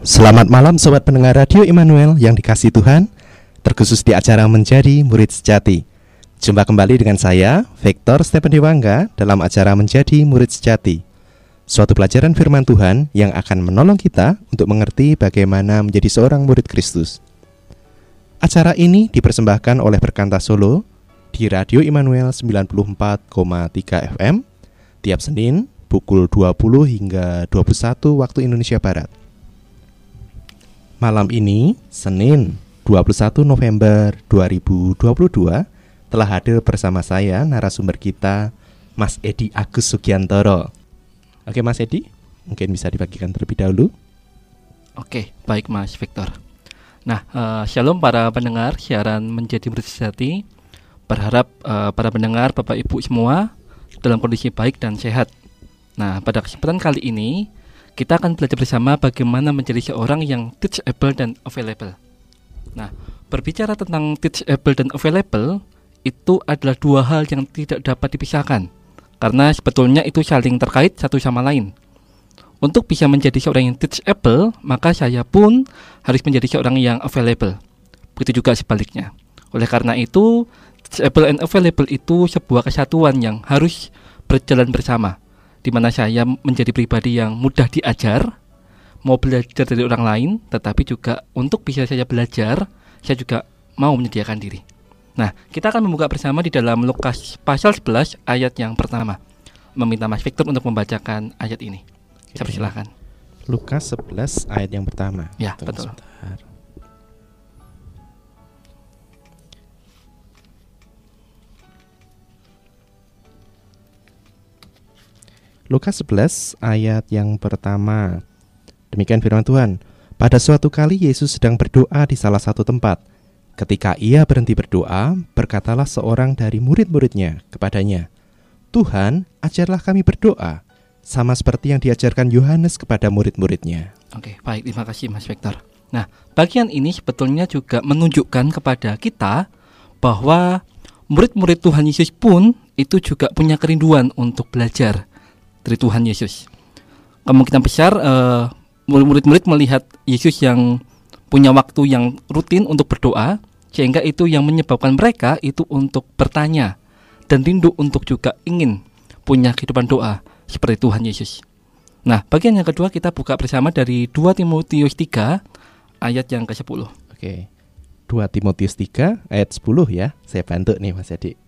Selamat malam sobat pendengar Radio Immanuel yang dikasih Tuhan. Terkhusus di acara Menjadi Murid Sejati. Jumpa kembali dengan saya, Vektor Stephen Dewangga Dalam acara Menjadi Murid Sejati. Suatu pelajaran firman Tuhan yang akan menolong kita Untuk mengerti bagaimana menjadi seorang murid Kristus. Acara ini dipersembahkan oleh Perkanta Solo Di Radio Immanuel 94,3 FM Tiap Senin pukul 20 hingga 21 waktu Indonesia Barat Malam ini, Senin 21 November 2022, telah hadir bersama saya narasumber kita, Mas Edi Agus Sugiantoro. Oke Mas Edi, mungkin bisa dibagikan terlebih dahulu. Oke, baik Mas Victor. Nah, uh, shalom para pendengar siaran menjadi murid sejati. Berharap uh, para pendengar, Bapak Ibu semua dalam kondisi baik dan sehat. Nah, pada kesempatan kali ini kita akan belajar bersama bagaimana menjadi seorang yang teachable dan available. Nah, berbicara tentang teachable dan available itu adalah dua hal yang tidak dapat dipisahkan karena sebetulnya itu saling terkait satu sama lain. Untuk bisa menjadi seorang yang teachable, maka saya pun harus menjadi seorang yang available. Begitu juga sebaliknya. Oleh karena itu, teachable and available itu sebuah kesatuan yang harus berjalan bersama di mana saya menjadi pribadi yang mudah diajar, mau belajar dari orang lain, tetapi juga untuk bisa saya belajar, saya juga mau menyediakan diri. Nah, kita akan membuka bersama di dalam Lukas pasal 11 ayat yang pertama. Meminta Mas Victor untuk membacakan ayat ini. Saya persilahkan. Lukas 11 ayat yang pertama. Ya, Tunggu betul. Sebentar. Lukas 11 ayat yang pertama. Demikian firman Tuhan. Pada suatu kali Yesus sedang berdoa di salah satu tempat. Ketika ia berhenti berdoa, berkatalah seorang dari murid-muridnya kepadanya, "Tuhan, ajarlah kami berdoa, sama seperti yang diajarkan Yohanes kepada murid-muridnya." Oke, baik, terima kasih Mas Victor. Nah, bagian ini sebetulnya juga menunjukkan kepada kita bahwa murid-murid Tuhan Yesus pun itu juga punya kerinduan untuk belajar dari Tuhan Yesus. Kemungkinan besar uh, murid-murid melihat Yesus yang punya waktu yang rutin untuk berdoa, sehingga itu yang menyebabkan mereka itu untuk bertanya dan rindu untuk juga ingin punya kehidupan doa seperti Tuhan Yesus. Nah, bagian yang kedua kita buka bersama dari 2 Timotius 3 ayat yang ke-10. Oke. 2 Timotius 3 ayat 10 ya. Saya bantu nih Mas Edi.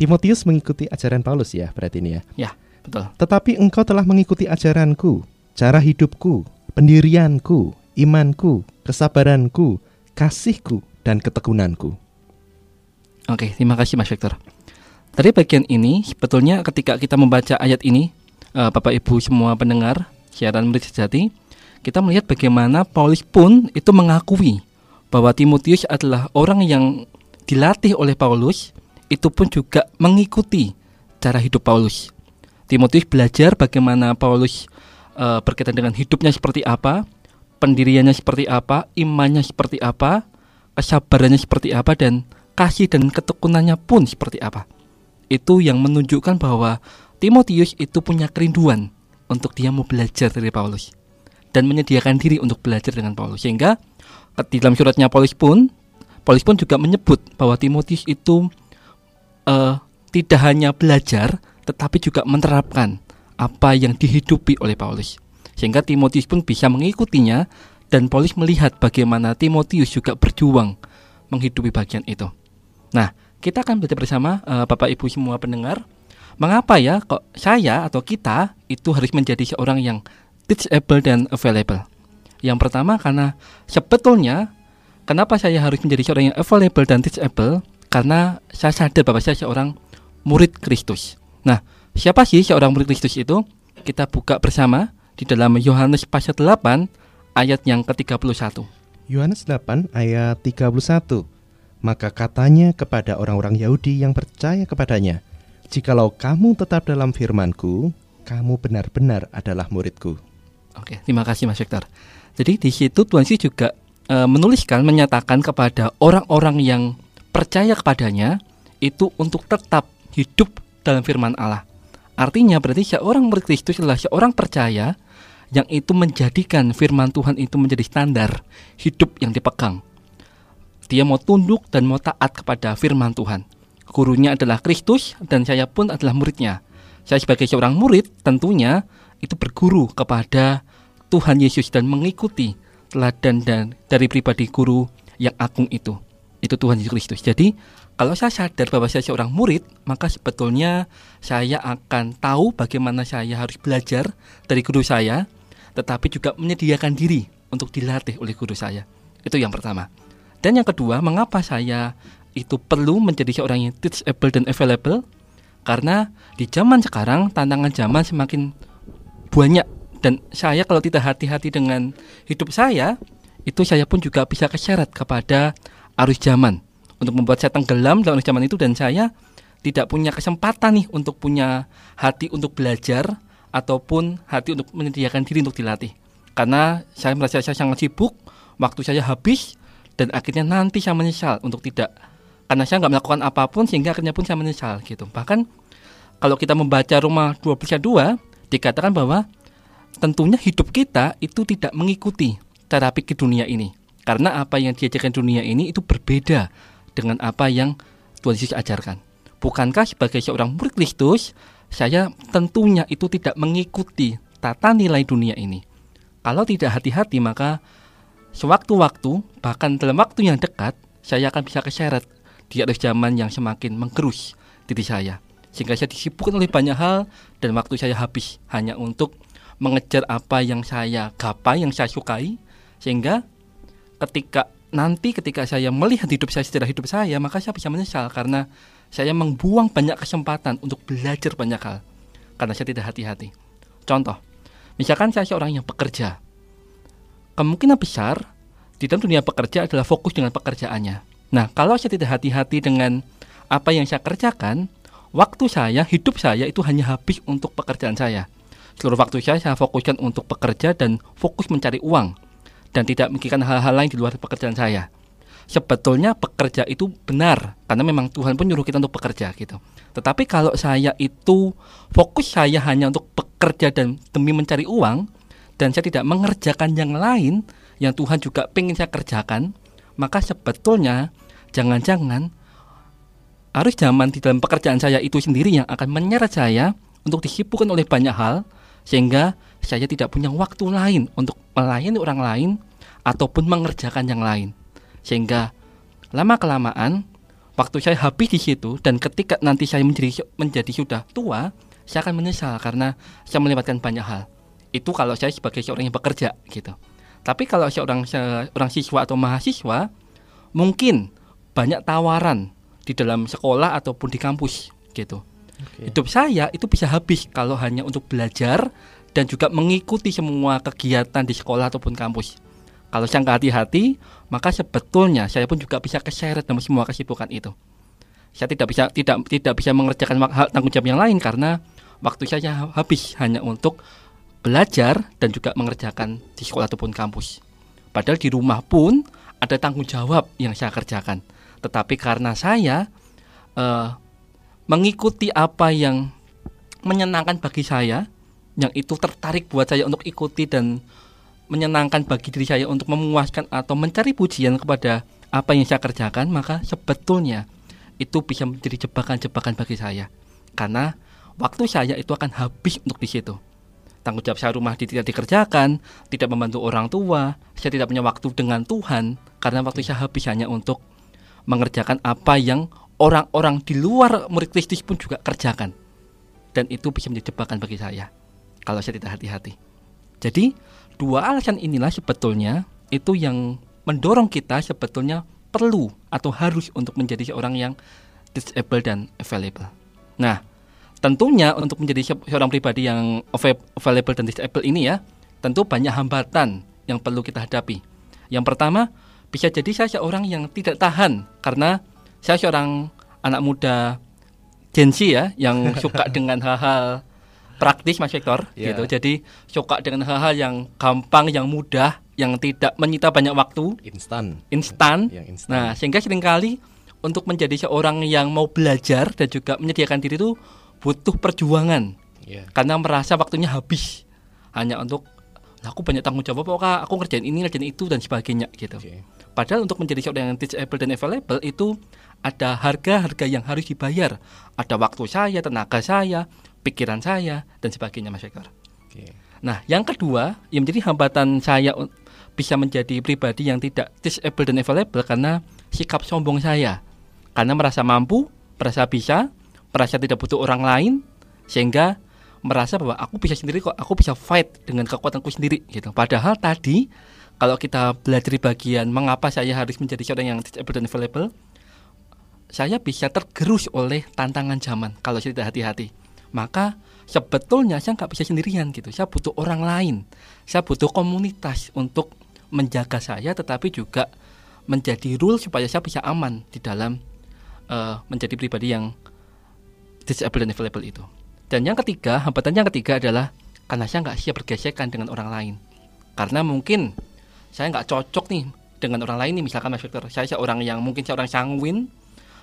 Timotius mengikuti ajaran Paulus ya berarti ini ya. Ya. Betul. Tetapi engkau telah mengikuti ajaranku, cara hidupku, pendirianku, imanku, kesabaranku, kasihku, dan ketekunanku. Oke, terima kasih Mas Victor. Tadi bagian ini sebetulnya ketika kita membaca ayat ini, uh, Bapak Ibu semua pendengar siaran murid sejati, kita melihat bagaimana Paulus pun itu mengakui bahwa Timotius adalah orang yang dilatih oleh Paulus, itu pun juga mengikuti cara hidup Paulus. Timotius belajar bagaimana Paulus uh, berkaitan dengan hidupnya seperti apa, pendiriannya seperti apa, imannya seperti apa, kesabarannya seperti apa dan kasih dan ketekunannya pun seperti apa. Itu yang menunjukkan bahwa Timotius itu punya kerinduan untuk dia mau belajar dari Paulus dan menyediakan diri untuk belajar dengan Paulus sehingga di dalam suratnya Paulus pun Paulus pun juga menyebut bahwa Timotius itu uh, tidak hanya belajar tetapi juga menerapkan apa yang dihidupi oleh Paulus. Sehingga Timotius pun bisa mengikutinya dan Paulus melihat bagaimana Timotius juga berjuang menghidupi bagian itu. Nah, kita akan belajar bersama uh, Bapak Ibu semua pendengar, mengapa ya kok saya atau kita itu harus menjadi seorang yang teachable dan available. Yang pertama karena sebetulnya kenapa saya harus menjadi seorang yang available dan teachable? Karena saya sadar bahwa saya seorang murid Kristus. Nah, siapa sih seorang murid Kristus itu? Kita buka bersama di dalam Yohanes pasal 8 ayat yang ke-31. Yohanes 8 ayat 31. Maka katanya kepada orang-orang Yahudi yang percaya kepadanya, Jikalau kamu tetap dalam firmanku, kamu benar-benar adalah muridku. Oke, terima kasih Mas Victor. Jadi di situ Tuhan Yesus juga e, menuliskan, menyatakan kepada orang-orang yang percaya kepadanya itu untuk tetap hidup dalam firman Allah. Artinya berarti seorang murid Kristus adalah seorang percaya yang itu menjadikan firman Tuhan itu menjadi standar hidup yang dipegang. Dia mau tunduk dan mau taat kepada firman Tuhan. Gurunya adalah Kristus dan saya pun adalah muridnya. Saya sebagai seorang murid tentunya itu berguru kepada Tuhan Yesus dan mengikuti teladan dan dari pribadi guru yang agung itu. Itu Tuhan Yesus Kristus. Jadi kalau saya sadar bahwa saya seorang murid, maka sebetulnya saya akan tahu bagaimana saya harus belajar dari guru saya, tetapi juga menyediakan diri untuk dilatih oleh guru saya. Itu yang pertama. Dan yang kedua, mengapa saya itu perlu menjadi seorang yang teachable dan available? Karena di zaman sekarang tantangan zaman semakin banyak dan saya kalau tidak hati-hati dengan hidup saya, itu saya pun juga bisa keseret kepada arus zaman untuk membuat saya tenggelam dalam zaman itu dan saya tidak punya kesempatan nih untuk punya hati untuk belajar ataupun hati untuk menyediakan diri untuk dilatih. Karena saya merasa saya sangat sibuk, waktu saya habis dan akhirnya nanti saya menyesal untuk tidak karena saya nggak melakukan apa pun sehingga akhirnya pun saya menyesal gitu. Bahkan kalau kita membaca Roma 22 dikatakan bahwa tentunya hidup kita itu tidak mengikuti terapi ke dunia ini. Karena apa yang diajarkan dunia ini itu berbeda dengan apa yang Tuhan Yesus ajarkan. Bukankah sebagai seorang murid Kristus, saya tentunya itu tidak mengikuti tata nilai dunia ini. Kalau tidak hati-hati maka sewaktu-waktu bahkan dalam waktu yang dekat saya akan bisa keseret di atas zaman yang semakin menggerus diri saya. Sehingga saya disibukkan oleh banyak hal dan waktu saya habis hanya untuk mengejar apa yang saya gapai, yang saya sukai. Sehingga ketika nanti ketika saya melihat hidup saya secara hidup saya, maka saya bisa menyesal karena saya membuang banyak kesempatan untuk belajar banyak hal karena saya tidak hati-hati. Contoh, misalkan saya seorang yang bekerja, kemungkinan besar di dalam dunia pekerja adalah fokus dengan pekerjaannya. Nah, kalau saya tidak hati-hati dengan apa yang saya kerjakan, waktu saya, hidup saya itu hanya habis untuk pekerjaan saya. Seluruh waktu saya saya fokuskan untuk bekerja dan fokus mencari uang dan tidak memikirkan hal-hal lain di luar pekerjaan saya. Sebetulnya bekerja itu benar karena memang Tuhan pun nyuruh kita untuk bekerja gitu. Tetapi kalau saya itu fokus saya hanya untuk bekerja dan demi mencari uang dan saya tidak mengerjakan yang lain yang Tuhan juga pengen saya kerjakan, maka sebetulnya jangan-jangan arus zaman di dalam pekerjaan saya itu sendiri yang akan menyeret saya untuk disibukkan oleh banyak hal sehingga saya tidak punya waktu lain untuk melayani orang lain ataupun mengerjakan yang lain. Sehingga lama kelamaan waktu saya habis di situ dan ketika nanti saya menjadi menjadi sudah tua, saya akan menyesal karena saya melewatkan banyak hal. Itu kalau saya sebagai seorang yang bekerja gitu. Tapi kalau seorang seorang siswa atau mahasiswa mungkin banyak tawaran di dalam sekolah ataupun di kampus gitu. Okay. Hidup saya itu bisa habis kalau hanya untuk belajar dan juga mengikuti semua kegiatan di sekolah ataupun kampus. Kalau saya nggak hati-hati, maka sebetulnya saya pun juga bisa keseret dalam semua kesibukan itu. Saya tidak bisa tidak tidak bisa mengerjakan tanggung jawab yang lain karena waktu saya habis hanya untuk belajar dan juga mengerjakan di sekolah ataupun kampus. Padahal di rumah pun ada tanggung jawab yang saya kerjakan. Tetapi karena saya uh, mengikuti apa yang menyenangkan bagi saya, yang itu tertarik buat saya untuk ikuti dan menyenangkan bagi diri saya untuk memuaskan atau mencari pujian kepada apa yang saya kerjakan, maka sebetulnya itu bisa menjadi jebakan-jebakan bagi saya. Karena waktu saya itu akan habis untuk di situ. Tanggung jawab saya rumah tidak dikerjakan, tidak membantu orang tua, saya tidak punya waktu dengan Tuhan karena waktu saya habis hanya untuk mengerjakan apa yang orang-orang di luar murid Kristus pun juga kerjakan. Dan itu bisa menjadi jebakan bagi saya kalau saya tidak hati-hati. Jadi, dua alasan inilah sebetulnya itu yang mendorong kita sebetulnya perlu atau harus untuk menjadi seorang yang disable dan available. Nah, tentunya untuk menjadi seorang pribadi yang available dan disable ini ya, tentu banyak hambatan yang perlu kita hadapi. Yang pertama, bisa jadi saya seorang yang tidak tahan karena saya seorang anak muda Gen Z ya yang suka dengan hal-hal praktis Mas Victor yeah. gitu. Jadi suka dengan hal-hal yang gampang, yang mudah, yang tidak menyita banyak waktu, instan. Instan. Nah, sehingga sering kali untuk menjadi seorang yang mau belajar dan juga menyediakan diri itu butuh perjuangan. Yeah. Karena merasa waktunya habis hanya untuk aku banyak tanggung jawab kok Kak, aku ngerjain ini, ngerjain itu dan sebagainya gitu. Oke. Padahal untuk menjadi seorang yang teachable dan available itu ada harga-harga yang harus dibayar. Ada waktu saya, tenaga saya, pikiran saya dan sebagainya Mas Victor. Oke. Nah, yang kedua yang menjadi hambatan saya bisa menjadi pribadi yang tidak disable dan available karena sikap sombong saya. Karena merasa mampu, merasa bisa, merasa tidak butuh orang lain sehingga merasa bahwa aku bisa sendiri kok, aku bisa fight dengan kekuatanku sendiri gitu. Padahal tadi kalau kita belajar di bagian mengapa saya harus menjadi seorang yang disable dan available, saya bisa tergerus oleh tantangan zaman kalau saya tidak hati-hati. Maka sebetulnya saya nggak bisa sendirian gitu. Saya butuh orang lain. Saya butuh komunitas untuk menjaga saya, tetapi juga menjadi rule supaya saya bisa aman di dalam eh, menjadi pribadi yang disable dan available itu. Dan yang ketiga, hambatan yang ketiga adalah karena saya nggak siap bergesekan dengan orang lain. Karena mungkin saya nggak cocok nih dengan orang lain nih, misalkan Mas Victor, saya seorang yang mungkin seorang sanguin,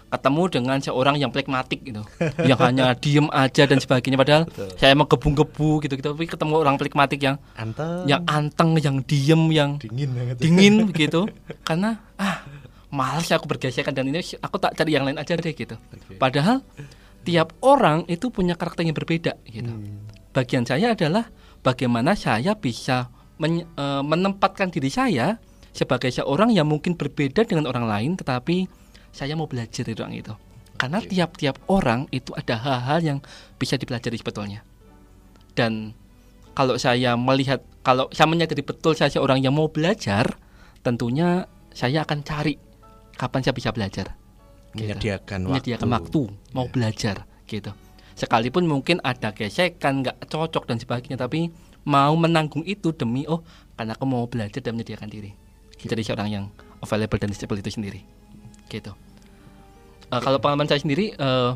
ketemu dengan seorang yang pragmatik gitu, yang hanya diem aja dan sebagainya. Padahal Betul. saya menggebu-gebu gitu, gitu. Tapi ketemu orang pragmatik yang Anteng. yang anteng, yang diem, yang dingin banget. dingin begitu karena ah malas aku bergesekan dan ini aku tak cari yang lain aja deh gitu Oke. padahal tiap orang itu punya karakter yang berbeda gitu Hmm. bagian saya adalah bagaimana saya bisa men- eh, menempatkan diri saya sebagai seorang yang mungkin berbeda dengan orang lain tetapi saya mau belajar dari orang itu. Karena tiap-tiap orang itu ada hal-hal yang bisa dipelajari sebetulnya. Dan kalau saya melihat kalau saya menyadari betul saya seorang yang mau belajar tentunya saya akan cari kapan saya bisa belajar. Gitu. Menyediakan menyediakan waktu, mau Iya. belajar gitu. Sekalipun mungkin ada gesekan nggak cocok dan sebagainya tapi mau menanggung itu demi oh karena aku mau belajar dan menyediakan diri. Jadi seorang yang available dan disable itu sendiri gitu Eh, kalau pengalaman saya sendiri eh,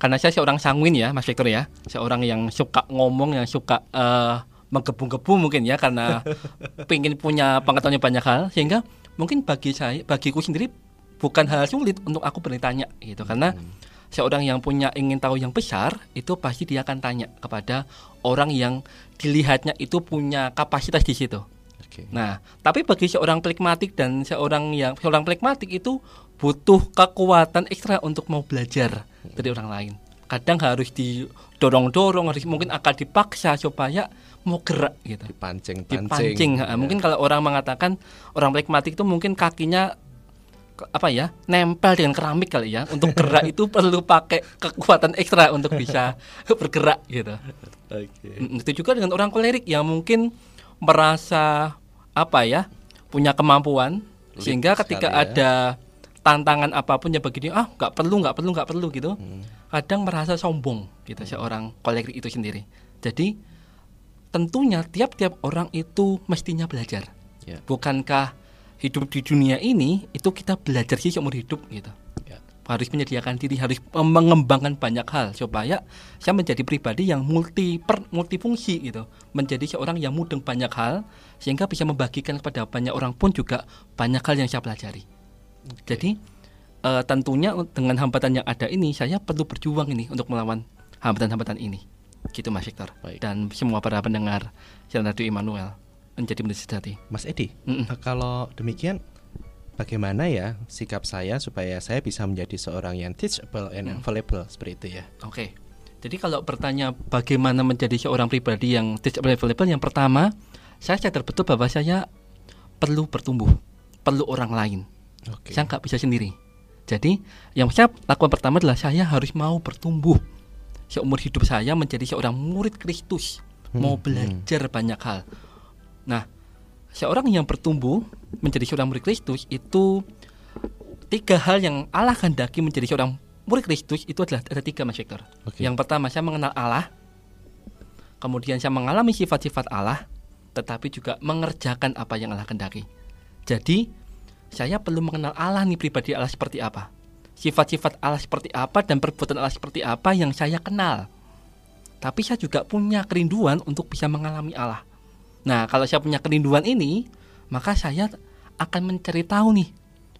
karena saya seorang sanguin ya Mas Victor ya seorang yang suka ngomong yang suka eh, menggebu-gebu mungkin ya karena pengen punya pengetahuan banyak hal sehingga mungkin bagi saya bagiku sendiri bukan hal sulit untuk aku bertanya gitu karena Hmm. seorang yang punya ingin tahu yang besar itu pasti dia akan tanya kepada orang yang dilihatnya itu punya kapasitas di situ. Oke. Nah, tapi bagi seorang pragmatik dan seorang yang seorang pragmatik itu butuh kekuatan ekstra untuk mau belajar dari orang lain. Kadang harus didorong-dorong, harus mungkin akan dipaksa supaya mau gerak gitu. Dipancing, Dipancing. ha. Mungkin kalau orang mengatakan orang pragmatik itu mungkin kakinya apa ya nempel dengan keramik kali ya untuk gerak itu perlu pakai kekuatan ekstra untuk bisa bergerak gitu. Oke. Mm, Itu juga dengan orang kolerik yang mungkin merasa apa ya punya kemampuan Lead sehingga ketika ya. ada tantangan apa pun ya begini ah nggak perlu nggak perlu nggak perlu gitu Hmm. kadang merasa sombong gitu seorang kolerik itu sendiri jadi tentunya tiap-tiap orang itu mestinya belajar Ya. bukankah hidup di dunia ini itu kita belajar sih seumur hidup gitu. Harus menyediakan diri harus mengembangkan banyak hal supaya saya menjadi pribadi yang multi per, multifungsi gitu. Menjadi seorang yang mudeng banyak hal sehingga bisa membagikan kepada banyak orang pun juga banyak hal yang saya pelajari. Jadi eh, tentunya un- dengan hambatan yang ada ini saya perlu berjuang ini untuk melawan hambatan-hambatan ini. Gitu Mas Victor. Baik. dan semua para pendengar siaran radio Immanuel menjadi menjadi Mas Edi, Mm-mm. eh, kalau demikian bagaimana ya sikap saya supaya saya bisa menjadi seorang yang teachable and Hmm. available seperti itu ya? Oke. Jadi kalau bertanya bagaimana menjadi seorang pribadi yang disable available, yang pertama saya sadar betul bahwa saya perlu bertumbuh, perlu orang lain. Oke. Saya nggak bisa sendiri. Jadi yang saya lakukan pertama adalah saya harus mau bertumbuh. Seumur hidup saya menjadi seorang murid Kristus, mau Hmm, belajar banyak hal. Nah, seorang yang bertumbuh menjadi seorang murid Kristus itu tiga hal yang Allah kehendaki menjadi seorang murid Kristus itu adalah ada tiga Mas Victor. Oke. Yang pertama saya mengenal Allah, kemudian saya mengalami sifat-sifat Allah, tetapi juga mengerjakan apa yang Allah kehendaki. Jadi saya perlu mengenal Allah nih pribadi Allah seperti apa, sifat-sifat Allah seperti apa dan perbuatan Allah seperti apa yang saya kenal. Tapi saya juga punya kerinduan untuk bisa mengalami Allah. Nah kalau saya punya kerinduan ini, maka saya akan mencari tahu nih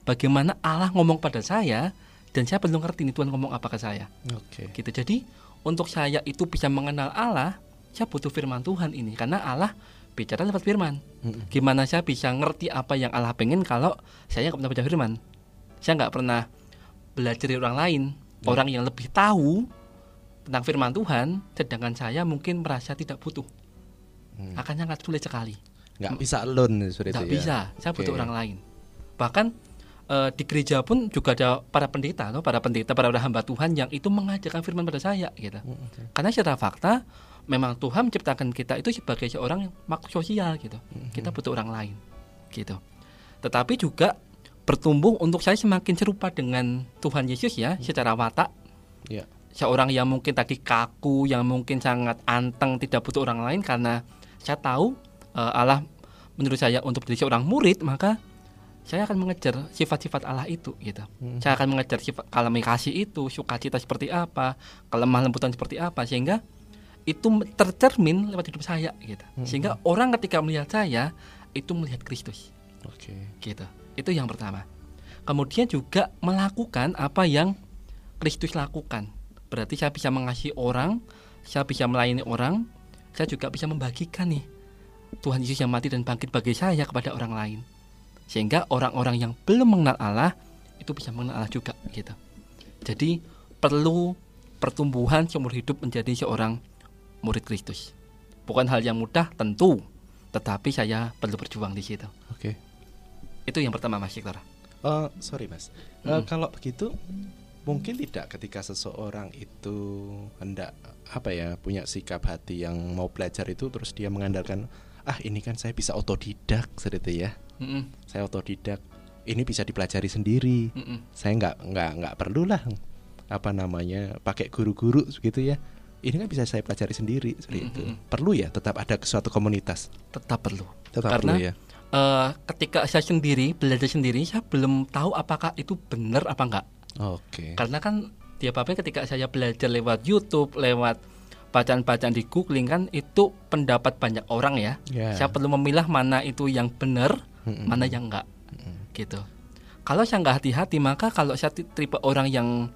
bagaimana Allah ngomong pada saya dan saya perlu ngerti nih Tuhan ngomong apa ke saya Oke. gitu jadi untuk saya itu bisa mengenal Allah saya butuh firman Tuhan ini karena Allah bicara lewat firman. Mm-mm. Gimana saya bisa ngerti apa yang Allah pengen kalau saya nggak pernah baca firman? Saya nggak pernah belajar dari orang lain, Ya. orang yang lebih tahu tentang firman Tuhan, sedangkan saya mungkin merasa tidak butuh. Hmm. Akan sangat sulit sekali. nggak bisa alone Tidak itu ya bisa, saya butuh Oke. orang lain. Bahkan eh, di gereja pun juga ada para pendeta, atau para pendeta, para hamba Tuhan yang itu mengajarkan firman pada saya, gitu. Mm-mm. Karena secara fakta memang Tuhan menciptakan kita itu sebagai seorang makhluk sosial gitu. Kita butuh orang lain gitu. Tetapi juga bertumbuh untuk saya semakin serupa dengan Tuhan Yesus ya secara watak. Iya. Seorang yang mungkin tadi kaku, yang mungkin sangat anteng, tidak butuh orang lain karena saya tahu eh, Allah menurut saya untuk menjadi seorang murid maka saya akan mengejar sifat-sifat Allah itu gitu. Mhm. Saya akan mengejar sifat kalami kasih itu, sukacita seperti apa, kelemah lembutan seperti apa sehingga itu tercermin lewat hidup saya gitu. Sehingga orang ketika melihat saya itu melihat Kristus oke gitu. Itu yang pertama. Kemudian juga melakukan apa yang Kristus lakukan. Berarti saya bisa mengasihi orang, saya bisa melayani orang, saya juga bisa membagikan nih Tuhan Yesus yang mati dan bangkit bagi saya kepada orang lain. Sehingga orang-orang yang belum mengenal Allah itu bisa mengenal Allah juga gitu. Jadi perlu pertumbuhan seumur hidup menjadi seorang murid Kristus. Bukan hal yang mudah tentu, tetapi saya perlu berjuang di situ. oke Itu yang pertama Mas Victor. Oh, sorry mas. Eh, Mm. kalau begitu, mungkin tidak ketika seseorang itu hendak apa ya punya sikap hati yang mau belajar itu terus dia mengandalkan ah ini kan saya bisa otodidak seperti itu ya. Mm-mm, Saya otodidak. Ini bisa dipelajari sendiri. mm-mm. Saya nggak nggak nggak perlulah apa namanya pakai guru-guru gitu ya. Ini kan bisa saya pelajari sendiri seperti itu. Mm-mm. Perlu ya tetap ada suatu komunitas. Tetap perlu. Tetap Karena perlu ya. eh, ketika saya sendiri belajar sendiri, saya belum tahu apakah itu benar apa enggak. Oke. Karena kan dia apa ketika saya belajar lewat YouTube, lewat bacaan-bacaan di googling kan itu pendapat banyak orang ya. Ya. Saya perlu memilah mana itu yang benar, Mm-mm. mana yang enggak. Mm-mm. Gitu. Kalau saya nggak hati-hati, maka kalau saya ti- tipe orang yang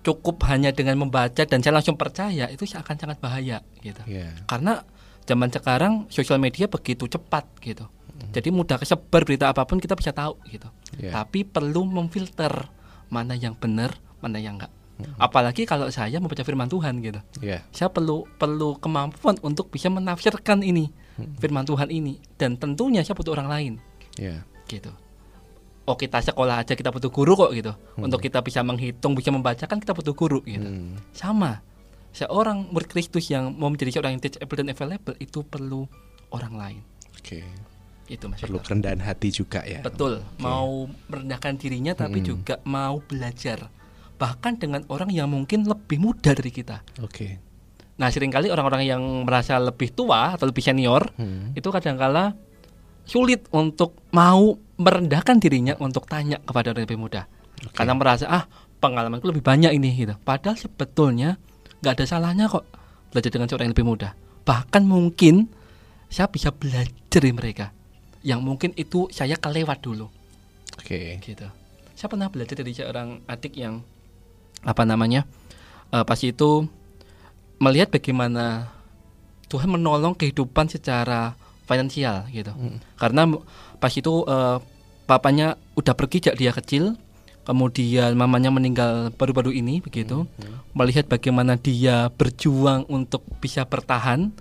cukup hanya dengan membaca dan saya langsung percaya, itu akan sangat bahaya gitu. Ya. karena zaman sekarang sosial media begitu cepat gitu jadi mudah kesebar berita apa pun kita bisa tahu gitu Ya. tapi perlu memfilter mana yang benar mana yang enggak. Apalagi kalau saya membaca firman Tuhan gitu. Ya. saya perlu perlu kemampuan untuk bisa menafsirkan ini firman Tuhan ini. Dan tentunya saya butuh orang lain. Ya. gitu. Oh kita sekolah aja kita butuh guru kok gitu. Untuk kita bisa menghitung bisa membacakan kita butuh guru gitu. Hmm. sama. Seorang murid Kristus yang mau menjadi seorang yang teachable dan available itu perlu orang lain. Oke. Itu mas Perlu Victor. kerendahan hati juga ya. betul Oke. mau merendahkan dirinya tapi Mm-mm. juga mau belajar bahkan dengan orang yang mungkin lebih muda dari kita Oke. nah sering kali orang-orang yang merasa lebih tua atau lebih senior Hmm. itu kadangkala sulit untuk mau merendahkan dirinya untuk tanya kepada orang yang lebih muda Oke. karena merasa ah pengalamanku lebih banyak ini gitu padahal sebetulnya nggak ada salahnya kok belajar dengan seorang yang lebih muda bahkan mungkin saya bisa belajar dari mereka yang mungkin itu saya kelewat dulu. Oke. gitu. Saya pernah belajar dari seorang adik yang apa namanya eh, pas itu melihat bagaimana Tuhan menolong kehidupan secara finansial gitu. Mm. karena pas itu eh, papanya udah pergi sejak dia kecil kemudian mamanya meninggal baru-baru ini begitu. Melihat bagaimana dia berjuang untuk bisa bertahan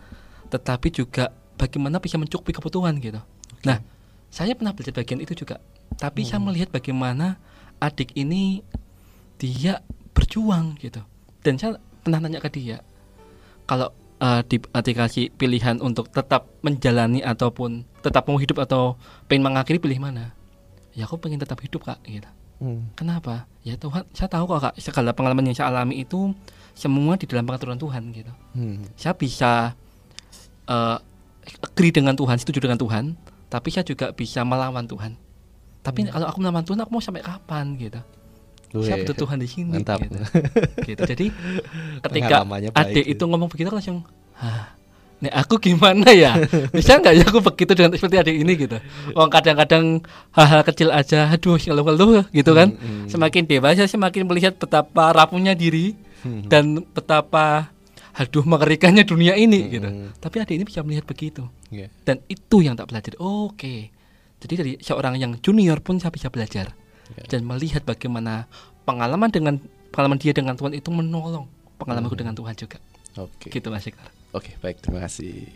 tetapi juga bagaimana bisa mencukupi kebutuhan gitu nah saya pernah belajar bagian itu juga. Tapi saya melihat bagaimana adik ini dia berjuang gitu. Dan saya pernah nanya ke dia kalau eh, di, eh, dikasih pilihan untuk tetap menjalani ataupun tetap mau hidup atau pengen mengakhiri pilih mana? Ya aku pengen tetap hidup kak gitu. Hmm. kenapa? Ya Tuhan saya tahu kok kak segala pengalaman yang saya alami itu semua di dalam pengaturan Tuhan gitu. Hmm. saya bisa eh agree dengan Tuhan setuju dengan Tuhan tapi saya juga bisa melawan Tuhan tapi kalau aku melawan Tuhan aku mau sampai kapan gitu saya butuh Tuhan di sini mantap. gitu. Gitu. jadi ketika adik itu. itu ngomong begitu langsung Hah, nih aku gimana ya bisa nggak ya aku begitu dengan seperti adik ini gitu Wong kadang-kadang hal-hal kecil aja aduh ngeluh-ngeluh gitu kan Hmm, hmm. semakin dewasa semakin melihat betapa rapuhnya diri Hmm. dan betapa aduh mengerikannya dunia ini Mm-mm. gitu. Tapi adik ini bisa melihat begitu. Iya. Dan itu yang tak belajar. Oke. Jadi dari seorang yang junior pun saya bisa belajar Ya. dan melihat bagaimana pengalaman dengan pengalaman dia dengan Tuhan itu menolong pengalamanku Mhm. dengan Tuhan juga. Oke. Gitu Mas. Oke, baik, terima kasih.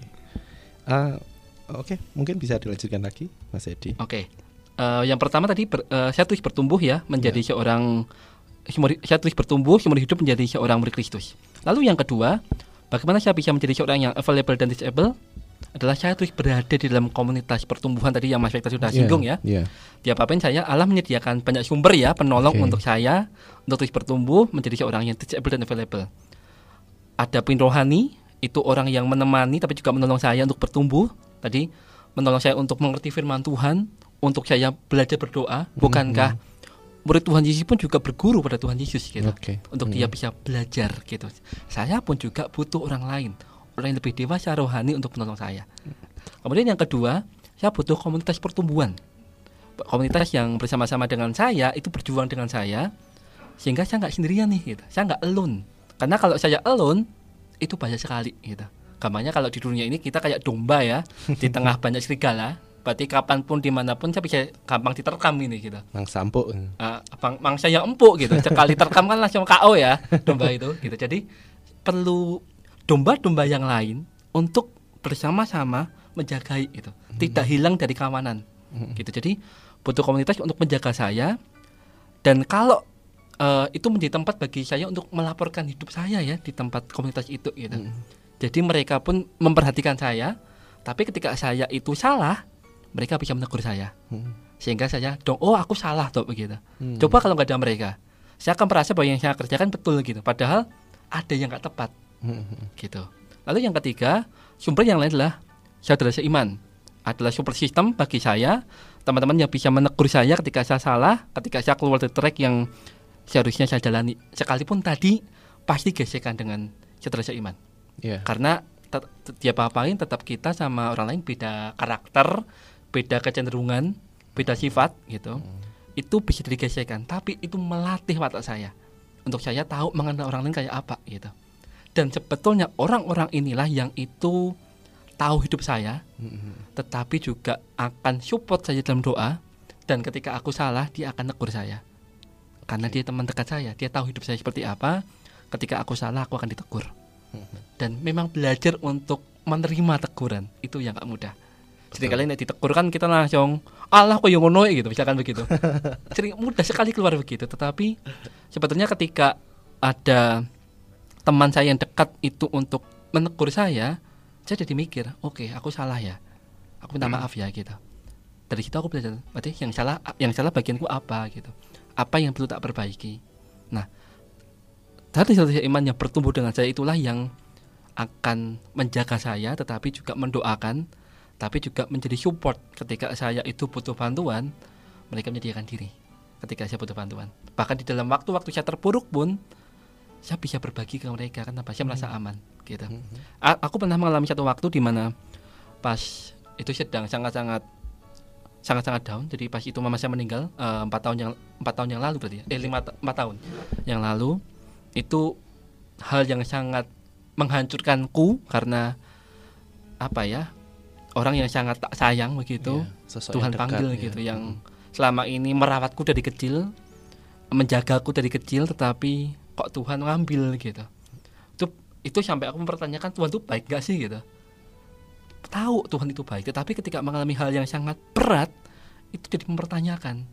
Ah, oke, mungkin bisa dilanjutkan lagi, Mas Edi. Oke. Eh, yang pertama tadi ber- eh, saya tulis bertumbuh ya menjadi Ya. seorang saya tulis bertumbuh seumur hidup menjadi seorang murid Kristus. Lalu yang kedua, bagaimana saya bisa menjadi seorang yang available dan disable? Adalah saya tulis berada di dalam komunitas pertumbuhan tadi yang Mas Victor sudah singgung ya. Iya. Di apa saya Allah menyediakan banyak sumber ya penolong Oke. untuk saya untuk terus bertumbuh menjadi seorang yang teachable dan available. Ada pin rohani itu orang yang menemani tapi juga menolong saya untuk bertumbuh tadi menolong saya untuk mengerti firman Tuhan untuk saya belajar berdoa bukankah murid Tuhan Yesus pun juga berguru pada Tuhan Yesus gitu. Oke. untuk Mm. dia bisa belajar gitu. Saya pun juga butuh orang lain. Orang yang lebih dewasa rohani untuk menolong saya. Kemudian yang kedua saya butuh komunitas pertumbuhan. Komunitas yang bersama-sama dengan saya itu berjuang dengan saya sehingga saya nggak sendirian nih gitu. Saya nggak alone. Karena kalau saya alone itu banyak sekali gitu. Gampangnya kalau di dunia ini kita kayak domba ya di tengah banyak serigala berarti kapan pun di mana pun saya bisa gampang diterkam ini gitu. Mang Sampo. Ah, bang, bang saya empuk gitu. Sekali terkam kan langsung KO ya domba itu gitu. Jadi perlu domba-domba yang lain untuk bersama-sama menjagai itu tidak hilang dari kawanan Mhm. gitu. Jadi butuh komunitas untuk menjaga saya. Dan kalau eh, itu menjadi tempat bagi saya untuk melaporkan hidup saya ya di tempat komunitas itu gitu. Mm. jadi mereka pun memperhatikan saya. Tapi ketika saya itu salah mereka bisa menegur saya Mm. sehingga saya dong oh aku salah tuh begitu Mm. coba kalau nggak ada mereka saya akan merasa bahwa yang saya kerjakan betul gitu padahal ada yang nggak tepat Mm. gitu lalu yang ketiga sumber yang lain adalah saudara seiman adalah super system bagi saya teman-teman yang bisa menegur saya ketika saya salah ketika saya keluar dari track yang seharusnya saya jalani sekalipun tadi pasti gesekan dengan saudara seiman Iya. karena tet- dia apa-apain tetap kita sama orang lain beda karakter beda kecenderungan beda sifat gitu itu bisa digesekkan tapi itu melatih watak saya untuk saya tahu mengenal orang lain kayak apa gitu. Dan sebetulnya orang-orang inilah yang itu tahu hidup saya Mm. tetapi juga akan support saya dalam doa dan ketika aku salah dia akan negur saya. Karena dia teman dekat saya dia tahu hidup saya seperti apa ketika aku salah aku akan ditegur. Dan memang belajar untuk menerima teguran itu yang gak mudah sering kali nek ditegur kan kita langsung Allah kok yang ngono gitu misalkan begitu. Sering mudah sekali keluar begitu tetapi sebetulnya ketika ada teman saya yang dekat itu untuk menegur saya saya jadi mikir oke aku salah ya. Aku minta maaf ya gitu. Dari situ aku belajar berarti yang salah yang salah bagianku apa? Gitu. Apa yang perlu tak perbaiki? Nah dari satu iman yang bertumbuh dengan saya itulah yang akan menjaga saya tetapi juga mendoakan tapi juga menjadi support ketika saya itu butuh bantuan mereka menyediakan diri ketika saya butuh bantuan. Bahkan di dalam waktu-waktu saya terpuruk pun saya bisa berbagi ke mereka karena saya merasa aman gitu. A- aku pernah mengalami satu waktu di mana pas itu sedang sangat-sangat sangat-sangat down. Jadi pas itu mama saya meninggal eh, empat tahun yang empat tahun yang lalu berarti ya? eh lima empat tahun yang lalu. Itu hal yang sangat menghancurkanku karena apa ya orang yang sangat tak sayang begitu sosok Tuhan dekat, panggil ya. gitu yang selama ini merawatku dari kecil menjagaku dari kecil tetapi kok Tuhan ngambil gitu. Itu itu sampai aku mempertanyakan Tuhan itu baik gak sih? gitu. Tahu Tuhan itu baik tetapi ketika mengalami hal yang sangat berat itu jadi mempertanyakan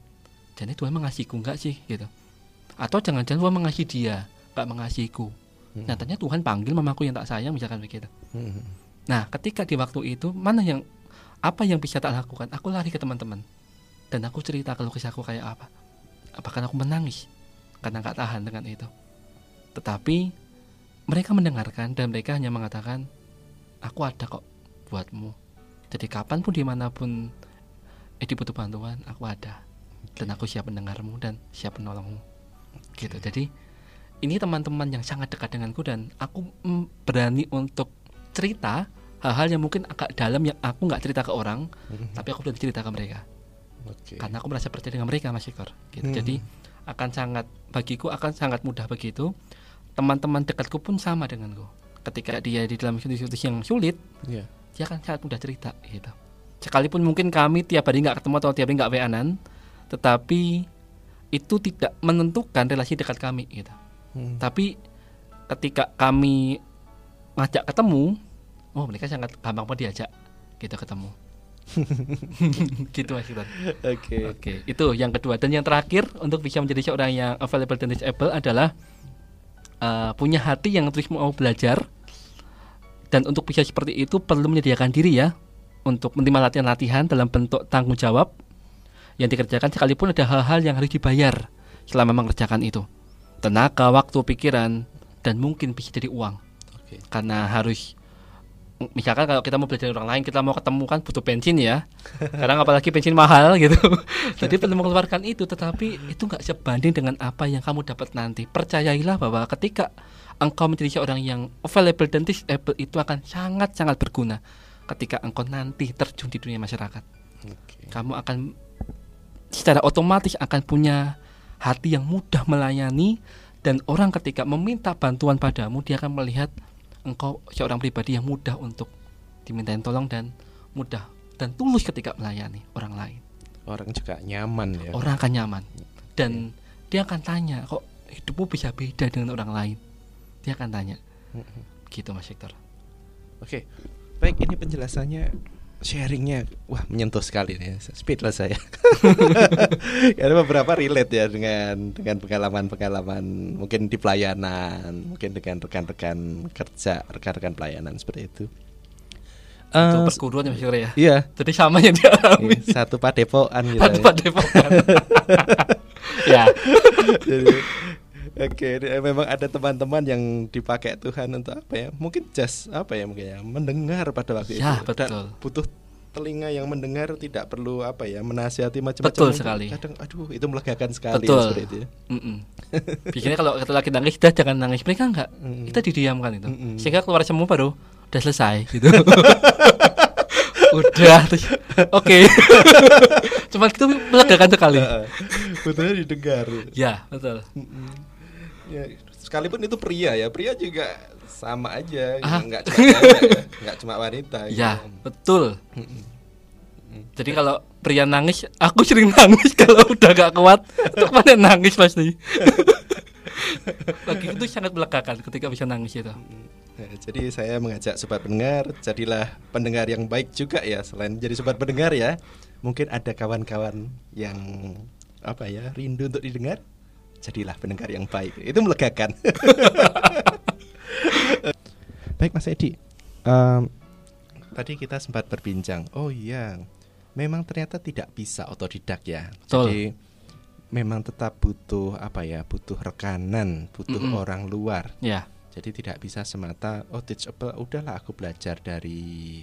jadi Tuhan mengasihiku nggak sih? gitu. Atau jangan-jangan Tuhan mengasihi dia nggak mengasihiku. Hmm. nyatanya Tuhan panggil mamaku yang tak sayang misalkan begitu. Mm. Nah, ketika di waktu itu mana yang apa yang bisa tak lakukan? Aku lari ke teman-teman dan aku cerita kalau kisahku kayak apa. Apakah aku menangis karena nggak tahan dengan itu? Tetapi mereka mendengarkan dan mereka hanya mengatakan, aku ada kok buatmu. Jadi kapan pun di mana pun Edi butuh bantuan, aku ada dan aku siap mendengarmu dan siap menolongmu. Gitu. Jadi ini teman-teman yang sangat dekat denganku dan aku mm, berani untuk cerita hal-hal yang mungkin agak dalam yang aku nggak cerita ke orang Mhm. tapi aku berani cerita ke mereka Oke. karena aku merasa percaya dengan mereka Mas Ikor gitu. Mhm. jadi akan sangat bagiku akan sangat mudah begitu teman-teman dekatku pun sama denganku ketika dia di dalam situasi yang sulit Iya. dia akan sangat mudah cerita gitu sekalipun mungkin kami tiap hari nggak ketemu atau tiap hari nggak WA-an tetapi itu tidak menentukan relasi dekat kami gitu Hmm. tapi ketika kami ngajak ketemu oh mereka sangat gampang mau diajak gitu ketemu gitu mas. Oke. Oke, itu yang kedua dan yang terakhir untuk bisa menjadi seorang yang available dan disable adalah uh, punya hati yang terus mau belajar dan untuk bisa seperti itu perlu menyediakan diri ya untuk menerima latihan-latihan dalam bentuk tanggung jawab yang dikerjakan sekalipun ada hal-hal yang harus dibayar selama mengerjakan itu tenaga, waktu, pikiran dan mungkin bisa jadi uang Oke. karena harus misalkan kalau kita mau belajar orang lain kita mau ketemu kan butuh bensin ya. Kadang apalagi bensin mahal gitu. Jadi perlu mengeluarkan itu tetapi itu nggak sebanding dengan apa yang kamu dapat nanti. Percayailah bahwa ketika engkau menjadi seorang yang available dan disable itu akan sangat sangat berguna ketika engkau nanti terjun di dunia masyarakat. Oke. kamu akan secara otomatis akan punya hati yang mudah melayani dan orang ketika meminta bantuan padamu dia akan melihat engkau seorang pribadi yang mudah untuk dimintain tolong dan mudah dan tulus ketika melayani orang lain. Orang juga nyaman ya. orang akan nyaman. Dan dia akan tanya kok hidupmu bisa beda dengan orang lain? Dia akan tanya. Gitu mas Victor. Oke. Baik, ini penjelasannya sharingnya wah menyentuh sekali nih speedless saya. Karena beberapa relate ya dengan dengan pengalaman-pengalaman mungkin di pelayanan mungkin dengan rekan-rekan kerja rekan-rekan pelayanan seperti itu. Itu Eh, perguruan ya mas ya? Iya. Jadi sama yang dialami iya, satu padepokan gitu Satu ya. padepokan. ya. Jadi, Oke, ini memang ada teman-teman yang dipakai Tuhan untuk apa ya? Mungkin just apa ya mungkin ya, mendengar pada waktu Ya, itu. Dan betul. butuh telinga yang mendengar tidak perlu apa ya, menasihati macam-macam. Betul Mungkin sekali. Kadang aduh, itu melegakan sekali Betul. ya, seperti itu. ya. Mm-mm. Biasanya kalau kita lagi nangis, dah jangan nangis. Mereka enggak. Mm-mm. Kita didiamkan itu. Mm-mm. Sehingga keluar semua baru udah selesai gitu. udah oke. Cuman itu melegakan sekali. Heeh. Butuhnya didengar. ya, betul. Ya, sekalipun itu pria ya, pria juga sama aja, Ah. nggak cuma ya, nggak cuma wanita. Ya, gitu. betul. Jadi kalau pria nangis, aku sering nangis kalau udah gak kuat. Untuk mana nangis pasti. Lagi itu sangat melegakan ketika bisa nangis itu. Nah, jadi saya mengajak sobat pendengar, jadilah pendengar yang baik juga ya. Selain jadi sobat pendengar ya, mungkin ada kawan-kawan yang apa ya rindu untuk didengar, jadilah pendengar yang baik. Itu melegakan. baik Mas Edi, Em, tadi kita sempat berbincang. Oh iya, memang ternyata tidak bisa otodidak ya. Betul. Jadi memang tetap butuh apa ya, butuh rekanan, butuh Mm-mm. orang luar. Ya, Jadi tidak bisa semata oh teachable udahlah aku belajar dari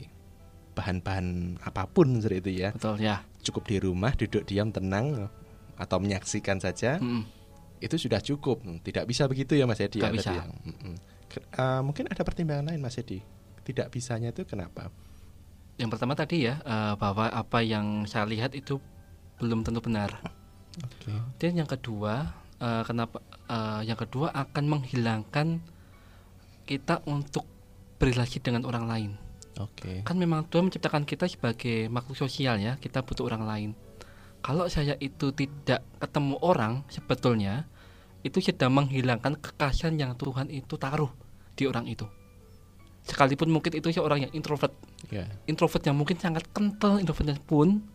bahan-bahan apa pun seperti itu ya. betul ya. Cukup di rumah duduk diam tenang atau menyaksikan saja Mm-mm. Itu sudah cukup. Tidak bisa begitu ya Mas Edi Nggak ya bisa. tadi ya. Mm-mm. Ke- eh, mungkin ada pertimbangan lain Mas Edi. Tidak bisanya itu kenapa? Yang pertama tadi ya eh, bahwa apa yang saya lihat itu belum tentu benar. Oke. Dan yang kedua, eh, kenapa? yang kedua akan menghilangkan kita untuk berrelasi dengan orang lain. Oke. Kan memang Tuhan menciptakan kita sebagai makhluk sosial ya, kita butuh orang lain. Kalau saya itu tidak ketemu orang sebetulnya itu sedang menghilangkan kekasihan yang Tuhan itu taruh di orang itu. Sekalipun mungkin itu seorang yang introvert, Ya. introvert yang mungkin sangat kental introvertnya pun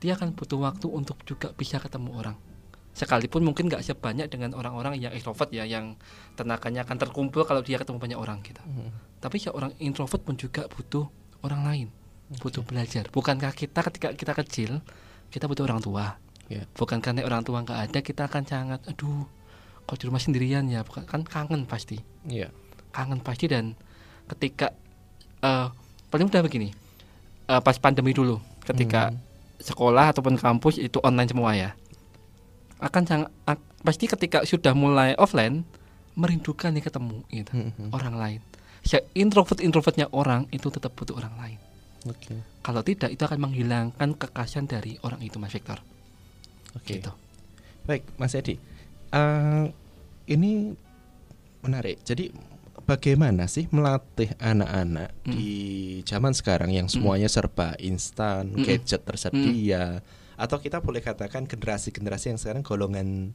dia akan butuh waktu untuk juga bisa ketemu orang sekalipun mungkin nggak sebanyak dengan orang-orang yang extrovert ya yang tenaganya akan terkumpul kalau dia ketemu banyak orang gitu Mm. tapi seorang introvert pun juga butuh orang lain butuh belajar bukankah kita ketika kita kecil kita butuh orang tua Ya. bukan karena orang tua nggak ada kita akan sangat aduh kok di rumah sendirian ya bukan kan kangen pasti Iya. kangen pasti dan ketika eh paling mudah begini eh, pas pandemi dulu ketika Hmm. sekolah ataupun kampus itu online semua ya akan sangat ak- pasti ketika sudah mulai offline merindukan nih ketemu gitu Mm-mm. orang lain ya introvert introvertnya orang itu tetap butuh orang lain Oke. kalau tidak itu akan menghilangkan kekasihan dari orang itu mas Victor Oke. gitu Baik, Mas Edi. Eh, ini menarik. Jadi bagaimana sih melatih anak-anak Mm. di zaman sekarang yang semuanya serba instan, Mm-mm. gadget tersedia, atau kita boleh katakan generasi-generasi yang sekarang golongan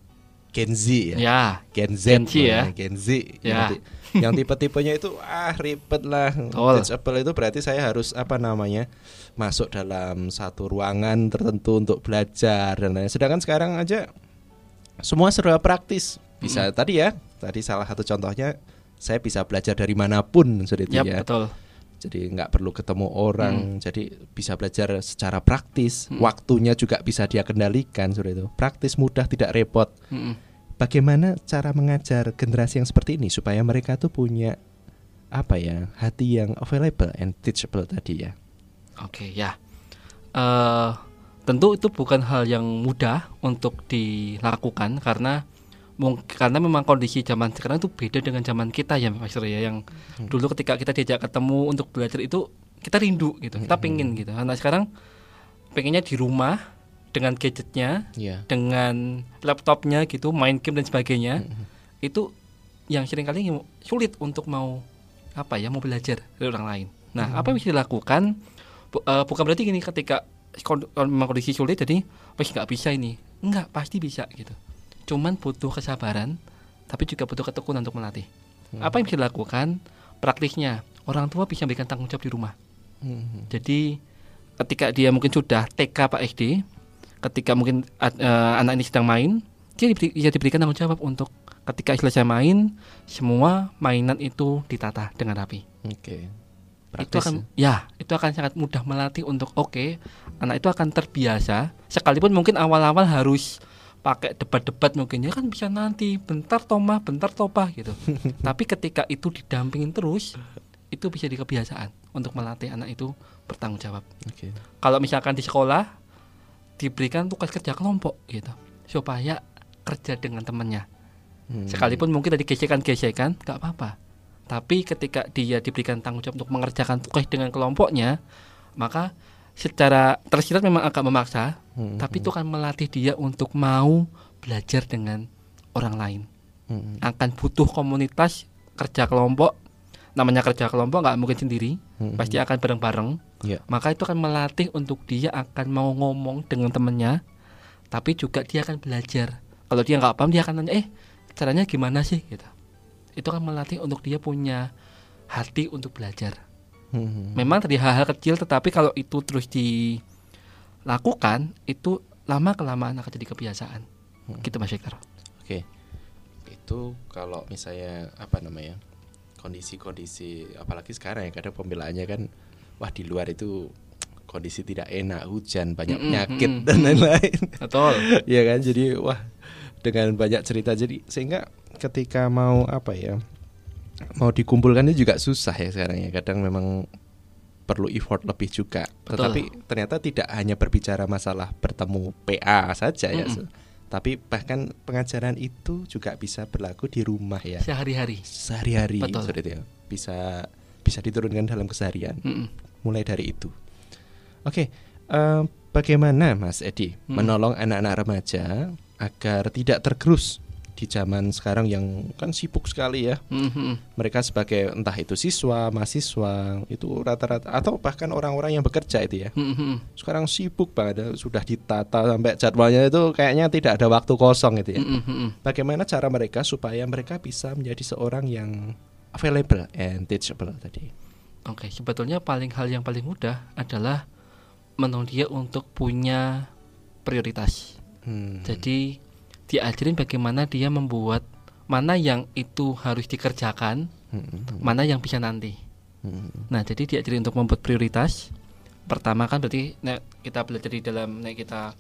Gen Z ya. Ya, Gen Z, Gen Z ya. namanya, Gen Z Ya. yang, ti- yang tipe-tipenya itu ah ribet lah. Teachable itu berarti saya harus apa namanya masuk dalam satu ruangan tertentu untuk belajar dan lain. Sedangkan sekarang aja semua serba praktis. Bisa Mm. tadi ya, tadi salah satu contohnya saya bisa belajar dari mana pun sudah Yap, ya. betul. Jadi nggak perlu ketemu orang, jadi bisa belajar secara praktis. Mm. Waktunya juga bisa dia kendalikan sudah itu. Praktis mudah tidak repot Mm-mm. bagaimana cara mengajar generasi yang seperti ini supaya mereka tuh punya apa ya hati yang available and teachable tadi ya. Oke, ya. Eh, tentu itu bukan hal yang mudah untuk dilakukan karena mung- karena memang kondisi zaman sekarang itu beda dengan zaman kita ya Mas Surya yang Hmm. dulu ketika kita diajak ketemu untuk belajar itu kita rindu gitu kita Hmm. pingin gitu karena sekarang pengennya di rumah dengan gadgetnya Iya. dengan laptopnya gitu main game dan sebagainya Hmm. itu yang sering kali sulit untuk mau apa ya mau belajar dari orang lain nah Hmm. apa yang bisa dilakukan eh, bukan berarti gini ketika memang kondisi sulit jadi wes nggak bisa ini nggak pasti bisa gitu cuman butuh kesabaran tapi juga butuh ketekunan untuk melatih Hmm. apa yang bisa dilakukan praktisnya orang tua bisa memberikan tanggung jawab di rumah Hmm. jadi ketika dia mungkin sudah TK Pak SD, ketika mungkin eh, anak ini sedang main, dia diberi, dia diberikan tanggung jawab untuk ketika selesai main, semua mainan itu ditata dengan rapi. Oke. itu Praktis akan ya, itu akan sangat mudah melatih untuk oke, anak itu akan terbiasa. Sekalipun mungkin awal-awal harus pakai debat-debat mungkin ya kan bisa nanti bentar tomah bentar topah gitu. Tapi ketika itu didampingin terus, itu bisa jadi kebiasaan untuk melatih anak itu bertanggung jawab Oke. kalau misalkan di sekolah diberikan tugas kerja kelompok gitu supaya kerja dengan temannya Hmm. sekalipun mungkin tadi gesekan-gesekan nggak apa-apa tapi ketika dia diberikan tanggung jawab untuk mengerjakan tugas dengan kelompoknya maka secara tersirat memang agak memaksa Hmm. tapi itu akan melatih dia untuk mau belajar dengan orang lain Hmm. akan butuh komunitas kerja kelompok namanya kerja kelompok nggak mungkin sendiri Hmm. pasti akan bareng-bareng Ya. maka itu akan melatih untuk dia akan mau ngomong dengan temennya tapi juga dia akan belajar kalau dia nggak paham dia akan nanya eh caranya gimana sih gitu itu akan melatih untuk dia punya hati untuk belajar Hmm. memang dari hal-hal kecil tetapi kalau itu terus dilakukan itu lama kelamaan akan jadi kebiasaan gitu mas Hector Oke. Itu kalau misalnya apa namanya? Kondisi-kondisi apalagi sekarang ya kadang pembelaannya kan wah di luar itu kondisi tidak enak, hujan, banyak penyakit mm-mm, dan lain-lain. betul Iya kan? Jadi wah dengan banyak cerita jadi sehingga ketika mau apa ya? Mau dikumpulkannya juga susah ya sekarang ya. Kadang memang perlu effort lebih juga. Betul. Tetapi ternyata tidak hanya berbicara masalah bertemu PA saja ya. Mm-mm. Tapi bahkan pengajaran itu juga bisa berlaku di rumah ya. sehari-hari Sehari-hari Betul. seperti itu ya. Bisa bisa diturunkan dalam keseharian Mm-mm. mulai dari itu. Oke, eh, bagaimana Mas Edi Hmm. menolong anak-anak remaja agar tidak tergerus di zaman sekarang yang kan sibuk sekali ya. Mm-mm. Mereka sebagai entah itu siswa, mahasiswa, itu rata-rata atau bahkan orang-orang yang bekerja itu ya. Mm-mm. Sekarang sibuk banget, sudah ditata sampai jadwalnya itu kayaknya tidak ada waktu kosong itu ya. Mm-mm. Bagaimana cara mereka supaya mereka bisa menjadi seorang yang available and teachable tadi? Oke, sebetulnya paling hal yang paling mudah adalah menolong dia untuk punya prioritas. Hmm. Jadi diajarin bagaimana dia membuat mana yang itu harus dikerjakan, Hmm. mana yang bisa nanti. Hmm. Nah, jadi diajarin untuk membuat prioritas. Pertama kan berarti nek kita belajar di dalam nek kita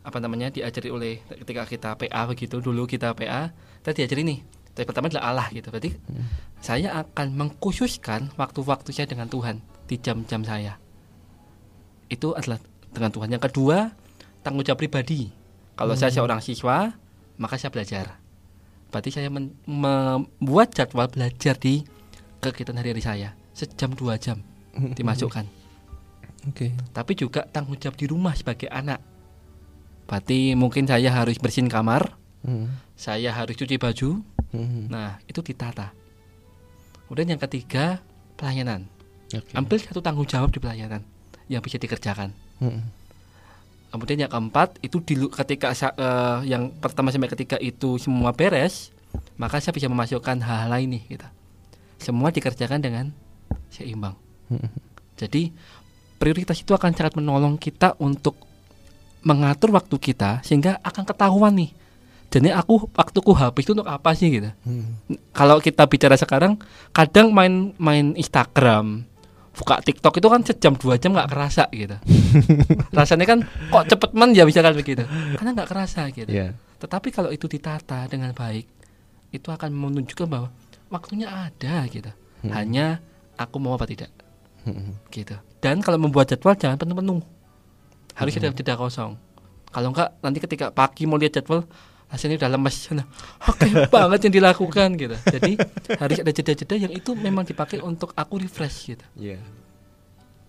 apa namanya diajari oleh ketika kita PA begitu dulu kita PA kita diajari nih tapi pertama adalah Allah gitu berarti saya akan mengkhususkan waktu-waktu saya dengan Tuhan di jam-jam saya itu adalah dengan Tuhan yang kedua tanggung jawab pribadi kalau saya seorang siswa maka saya belajar berarti saya membuat jadwal belajar di kegiatan hari-hari saya sejam dua jam dimasukkan Oke. tapi juga tanggung jawab di rumah sebagai anak berarti mungkin saya harus bersihin kamar Hmm. saya harus cuci baju Hmm. nah itu ditata Kemudian yang ketiga pelayanan. Oke. Ambil satu tanggung jawab di pelayanan yang bisa dikerjakan. Mm-mm. Kemudian yang keempat itu di ketika eh, yang pertama sampai ketiga itu semua beres, maka saya bisa memasukkan hal-hal lain nih kita. Semua dikerjakan dengan seimbang. Mm-mm. Jadi prioritas itu akan sangat menolong kita untuk mengatur waktu kita sehingga akan ketahuan nih. Jadi aku waktuku habis itu untuk apa sih gitu. Mm-mm. Kalau kita bicara sekarang, kadang main main Instagram, buka TikTok itu kan sejam dua jam nggak kerasa gitu. Rasanya kan kok cepet men ya misalkan begitu. Karena nggak kerasa gitu. Iya. Tetapi kalau itu ditata dengan baik, itu akan menunjukkan bahwa waktunya ada gitu. Hmm. Hanya aku mau apa tidak Mm-mm. gitu. Dan kalau membuat jadwal jangan penuh-penuh. Harus Hmm. ada jeda kosong. Kalau enggak nanti ketika pagi mau lihat jadwal rasanya udah lemes. Nah, oke banget yang dilakukan gitu. Jadi harus ada jeda-jeda yang itu memang dipakai untuk aku refresh gitu. Iya.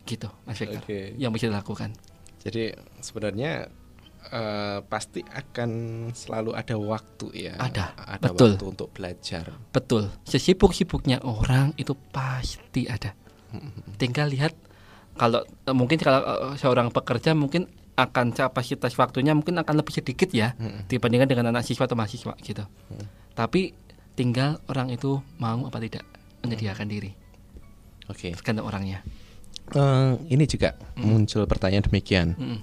Gitu, Mas Victor. Oke. Yang bisa dilakukan. Jadi sebenarnya eh, pasti akan selalu ada waktu ya. Ada, Ada betul. waktu untuk belajar. Betul. Sesibuk-sibuknya orang itu pasti ada. Tinggal lihat kalau eh, mungkin kalau eh, seorang pekerja mungkin akan kapasitas waktunya mungkin akan lebih sedikit ya Mm-mm. dibandingkan dengan anak siswa atau mahasiswa gitu. Tapi tinggal orang itu mau apa tidak menyediakan diri. Oke. Tergantung orangnya. Eh, ini juga muncul pertanyaan demikian. Mm-mm.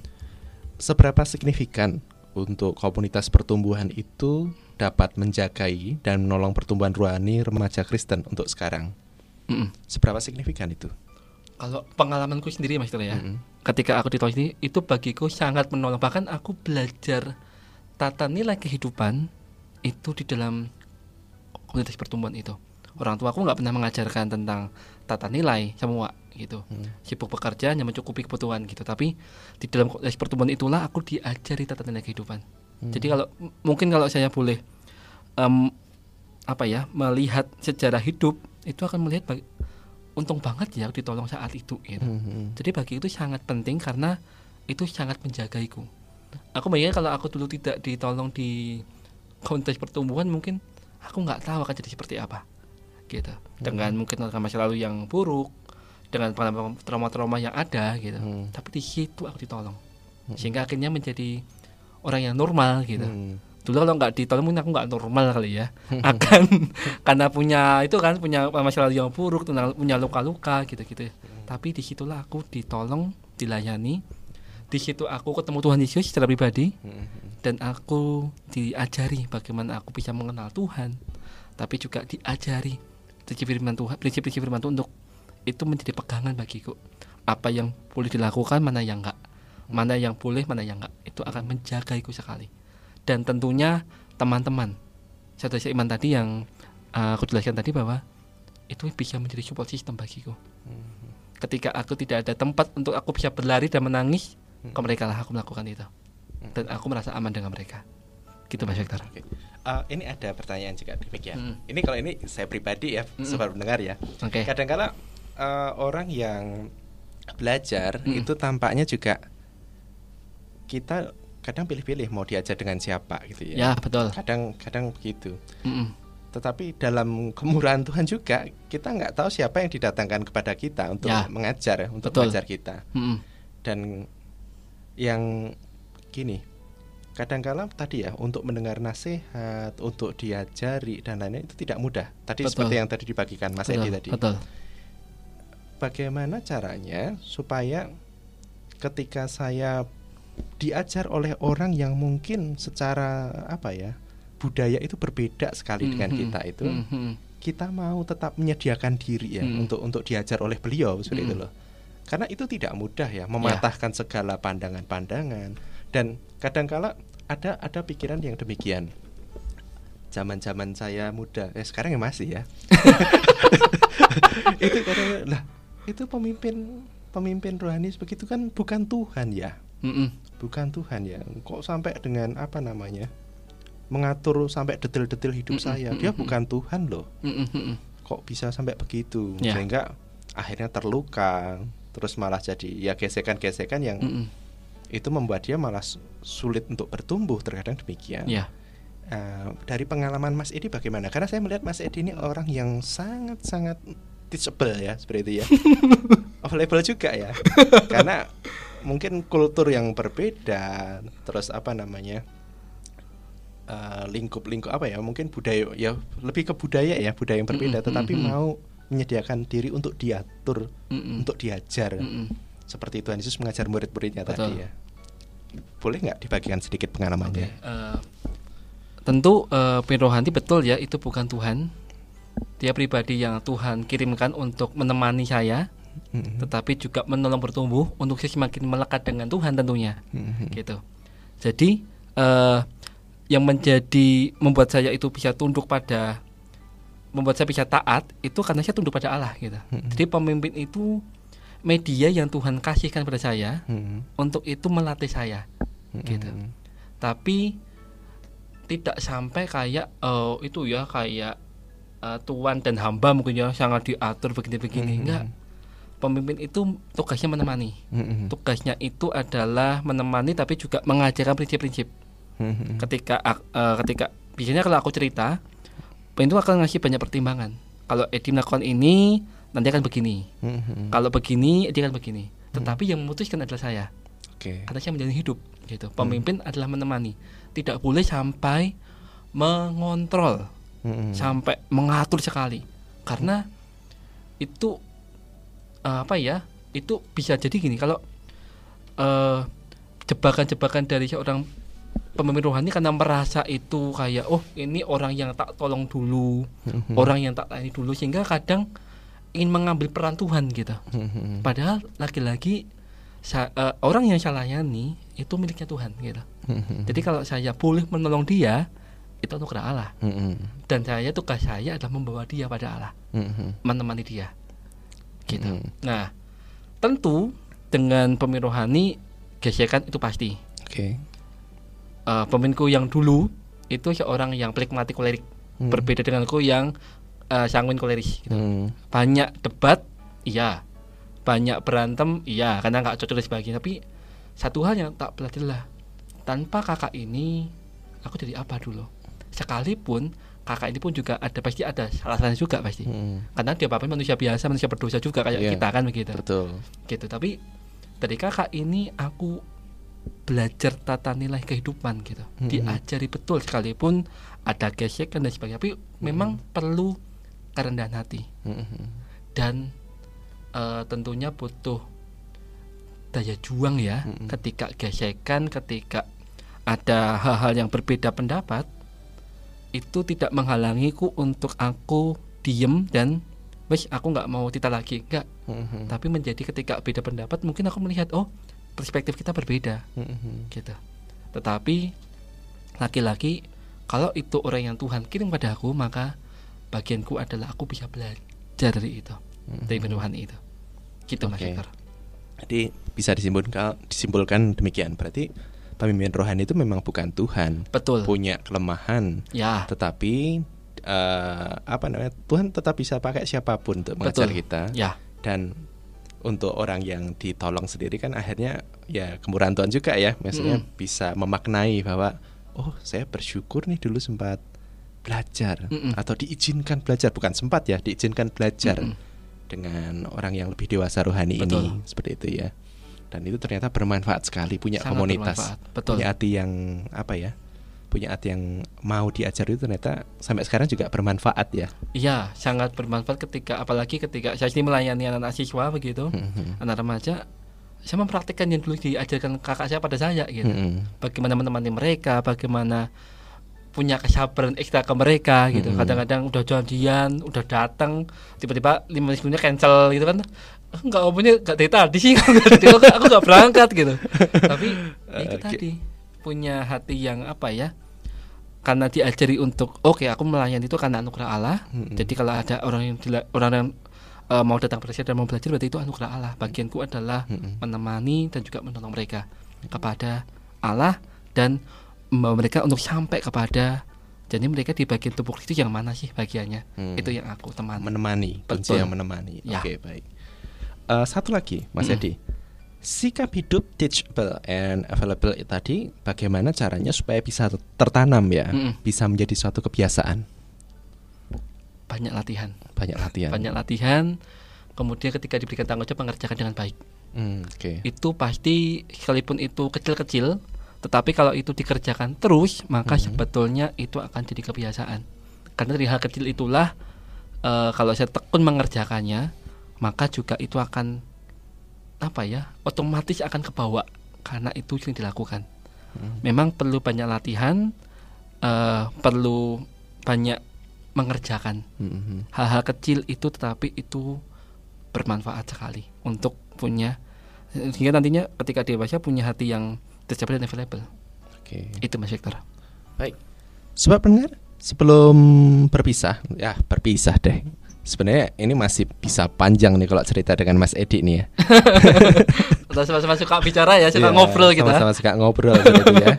Seberapa signifikan untuk komunitas pertumbuhan itu dapat menjagai dan menolong pertumbuhan rohani remaja Kristen untuk sekarang? Mm-mm. Seberapa signifikan itu? Kalau pengalamanku sendiri Mas Tito ya, Mm-mm. Ketika aku di Tol ini itu bagiku sangat menolong. Bahkan aku belajar tata nilai kehidupan itu di dalam komunitas pertumbuhan itu. Orang tua aku nggak pernah mengajarkan tentang tata nilai semua gitu. Hmm. Sibuk bekerja hanya mencukupi kebutuhan gitu. Tapi di dalam komunitas pertumbuhan itulah aku diajari tata nilai kehidupan. Hmm. Jadi kalau mungkin kalau saya boleh em, apa ya melihat sejarah hidup itu akan melihat untung banget ya ditolong saat itu gitu. Mhm. Jadi bagi itu sangat penting karena itu sangat menjagaiku. Aku bayangin kalau aku dulu tidak ditolong di konteks pertumbuhan mungkin aku nggak tahu akan jadi seperti apa. Gitu. Dengan mungkin dengan masa lalu yang buruk, dengan trauma-trauma yang ada gitu. Hmm. Tapi di situ aku ditolong. Sehingga akhirnya menjadi orang yang normal gitu. Hmm. Dulu kalau nggak ditolong mungkin aku nggak normal kali ya. Akan karena punya itu kan punya masalah yang buruk, punya luka-luka gitu-gitu. Tapi di situlah aku ditolong, dilayani. Di situ aku ketemu Tuhan Yesus secara pribadi Hmm. dan aku diajari bagaimana aku bisa mengenal Tuhan. Tapi juga diajari prinsip firman Tuhan, prinsip-prinsip firman Tuhan untuk itu menjadi pegangan bagiku. Apa yang boleh dilakukan, mana yang enggak. Mana yang boleh, mana yang enggak. Itu akan menjagaiku sekali. Dan tentunya teman-teman. Satu iman tadi yang uh, aku jelaskan tadi bahwa itu bisa menjadi support system bagiku. Ketika aku tidak ada tempat untuk aku bisa berlari dan menangis, ke mereka lah aku melakukan itu. Dan aku merasa aman dengan mereka. Gitu Mas Victor. Oke. Eh, ini ada pertanyaan juga demikian. Hmm. Ini kalau ini saya pribadi ya, Mm-mm. sebagai pendengar ya. Oke. Kadang-kala eh, orang yang belajar Mm-mm. itu tampaknya juga kita kadang pilih-pilih mau diajar dengan siapa gitu Ya, ya. betul. Kadang-kadang begitu. Mm-mm. Tetapi dalam kemurahan Tuhan juga kita nggak tahu siapa yang didatangkan kepada kita untuk Ya. mengajar, untuk Betul. mengajar kita. Mm-mm. Dan yang gini, kadangkala tadi ya untuk mendengar nasihat, untuk diajari dan lain-lain itu tidak mudah. Tadi Betul. seperti yang tadi dibagikan Mas betul, Edi tadi. Betul. Bagaimana caranya supaya ketika saya diajar oleh orang yang mungkin secara apa ya budaya itu berbeda sekali dengan Mhm. kita itu, Mhm. kita mau tetap menyediakan diri ya Mm. untuk untuk diajar oleh beliau seperti itu Mm. loh. Karena itu tidak mudah ya mematahkan segala pandangan-pandangan dan kadangkala ada ada pikiran yang demikian. Zaman-zaman saya muda, eh sekarang ya masih ya. itu kadang lah itu pemimpin pemimpin rohani begitu kan bukan Tuhan ya, Mm-mm. bukan Tuhan ya. Kok sampai dengan apa namanya? mengatur sampai detail-detail hidup Mm-mm, saya. Dia mm-mm. bukan Tuhan loh Mm-mm, mm-mm. kok bisa sampai begitu Ya. sehingga akhirnya terluka terus malah jadi ya gesekan-gesekan yang Mm-mm. itu membuat dia malah su- sulit untuk bertumbuh terkadang demikian Ya. uh, dari pengalaman Mas Edi bagaimana? Karena saya melihat Mas Edi ini orang yang sangat sangat teachable ya seperti itu ya. Available juga ya. Karena mungkin kultur yang berbeda, terus apa namanya? uh, lingkup-lingkup apa ya? Mungkin budaya ya lebih ke budaya ya, budaya yang berbeda Mm -mm, tetapi mm -mm. mau menyediakan diri untuk diatur, Mm-mm. untuk diajar. Mm-mm. Seperti Tuhan Yesus mengajar murid-muridnya tadi ya. Boleh nggak dibagikan sedikit pengalamannya? Eh, tentu uh, rohani betul ya itu bukan Tuhan. Dia pribadi yang Tuhan kirimkan untuk menemani saya, Mhm. tetapi juga menolong bertumbuh untuk saya semakin melekat dengan Tuhan tentunya. Mhm. gitu. Jadi eh yang menjadi membuat saya itu bisa tunduk pada membuat saya bisa taat itu karena saya tunduk pada Allah gitu. Mhm. Jadi pemimpin itu media yang Tuhan kasihkan pada saya Mhm. untuk itu melatih saya. Gitu. Mhm. Tapi tidak sampai kayak eh itu ya kayak eh, tuan dan hamba mungkin ya sangat diatur begini-begini. Mhm. Enggak. Pemimpin itu tugasnya menemani. Mhm. Tugasnya itu adalah menemani tapi juga mengajarkan prinsip-prinsip. Mhm. ketika eh, ketika biasanya kalau aku cerita itu akan ngasih banyak pertimbangan kalau Edi melakukan ini nanti akan begini Mhm. kalau begini Edi akan begini tetapi yang memutuskan adalah saya Oke. karena saya menjalani hidup gitu pemimpin adalah menemani tidak boleh sampai mengontrol Mhm. sampai mengatur sekali karena itu eh, apa ya itu bisa jadi gini kalau eh, jebakan-jebakan dari seorang pemimpin rohani karena merasa itu kayak oh ini orang yang tak tolong dulu Mhm. orang yang tak tani dulu sehingga kadang ingin mengambil peran Tuhan gitu Mhm. padahal lagi-lagi sa- eh, orang yang saya layani itu miliknya Tuhan gitu Mhm. jadi kalau saya boleh menolong dia itu anugerah Allah dan saya tugas saya adalah membawa dia pada Allah Mhm. menemani dia gitu Mhm. nah tentu dengan pemimpin rohani gesekan itu pasti Oke. Eh, pemimpinku yang dulu itu seorang yang pragmatik kolerik Mhm. berbeda denganku yang eh, sanguin koleris gitu. Mhm. banyak debat iya banyak berantem iya karena nggak cocok dan sebagainya tapi satu hal yang tak belajar lah tanpa kakak ini aku jadi apa dulu sekalipun kakak ini pun juga ada pasti ada salah-salahnya juga pasti Mhm. karena dia bapak manusia biasa manusia berdosa juga kayak Iya. kita kan begitu Betul. gitu tapi dari kakak ini aku belajar tata nilai kehidupan gitu Mhm. diajari betul sekalipun ada gesekan dan sebagainya tapi memang perlu kerendahan hati Mhm. dan eh, tentunya butuh daya juang ya Mhm. ketika gesekan ketika ada hal-hal yang berbeda pendapat itu tidak menghalangiku untuk aku diem dan wes aku nggak mau tita lagi nggak Mhm. tapi menjadi ketika beda pendapat mungkin aku melihat oh perspektif kita berbeda Mhm. gitu tetapi laki-laki kalau itu orang yang Tuhan kirim pada aku maka bagianku adalah aku bisa belajar dari itu dari Mhm. Tuhan itu gitu mas Oke. Hector Jadi bisa disimpulkan disimpulkan demikian. Berarti pemimpin rohani itu memang bukan Tuhan, betul punya kelemahan, ya tetapi eh, apa namanya? Tuhan tetap bisa pakai siapa pun untuk mengajar Betul. kita. ya Dan untuk orang yang ditolong sendiri kan akhirnya ya kemurahan Tuhan juga ya, maksudnya Mm-mm. bisa memaknai bahwa oh saya bersyukur nih dulu sempat belajar Mm-mm. atau diizinkan belajar bukan sempat ya diizinkan belajar Mm-mm. dengan orang yang lebih dewasa rohani Betul. ini seperti itu ya dan itu ternyata bermanfaat sekali punya Sangat komunitas betul punya hati yang apa ya punya hati yang mau diajar itu ternyata sampai sekarang juga bermanfaat ya iya sangat bermanfaat ketika apalagi ketika saya sendiri melayani anak-anak siswa begitu Mhm. anak remaja saya mempraktikkan yang dulu diajarkan kakak saya pada saya gitu Mhm. bagaimana menemani mereka, bagaimana punya kesabaran ekstra ke mereka gitu. Kadang-kadang udah janjian, udah datang, tiba-tiba lima menit sebelumnya cancel gitu kan. "Ah, Enggak punya enggak dari tadi sih. aku nggak- aku nggak berangkat gitu. Tapi ya itu Oke. tadi punya hati yang apa ya? Karena diajari untuk oke aku melayani itu karena anugerah Allah. Mm-mm. Jadi kalau ada orang yang orang yang eh, mau datang pada saya dan mau belajar berarti itu anugerah Allah. Bagianku adalah Mm-mm. menemani dan juga menolong mereka kepada Allah dan membawa mereka untuk sampai kepada jadi mereka di bagian tubuh Kristus yang mana sih bagiannya Hmm. itu yang aku temani menemani Betul. yang menemani Ya. oke baik Eh, satu lagi Mas Mm-mm. Edi Sikap hidup teachable and available tadi bagaimana caranya supaya bisa tertanam ya, Mm-mm. bisa menjadi suatu kebiasaan. Banyak latihan. Banyak latihan. Banyak latihan. Kemudian ketika diberikan tanggung jawab mengerjakan dengan baik. Hmm, Oke. Itu pasti sekalipun itu kecil-kecil, tetapi kalau itu dikerjakan terus, maka Mhm. sebetulnya itu akan jadi kebiasaan. Karena dari hal kecil itulah eh, kalau saya tekun mengerjakannya, maka juga itu akan apa ya? otomatis akan kebawa karena itu sering dilakukan. Hmm. Memang perlu banyak latihan, eh, perlu banyak mengerjakan Mhm. hal-hal kecil itu tetapi itu bermanfaat sekali untuk punya sehingga nantinya ketika dewasa punya hati yang teachable dan available Oke. itu Mas Victor Baik. Sobat pendengar, sebelum berpisah, ya berpisah deh. Sebenarnya ini masih bisa panjang nih kalau cerita dengan Mas Edi nih ya. sama-sama suka bicara ya suka Iya, ngobrol kita Sama-sama suka ngobrol gitu ya.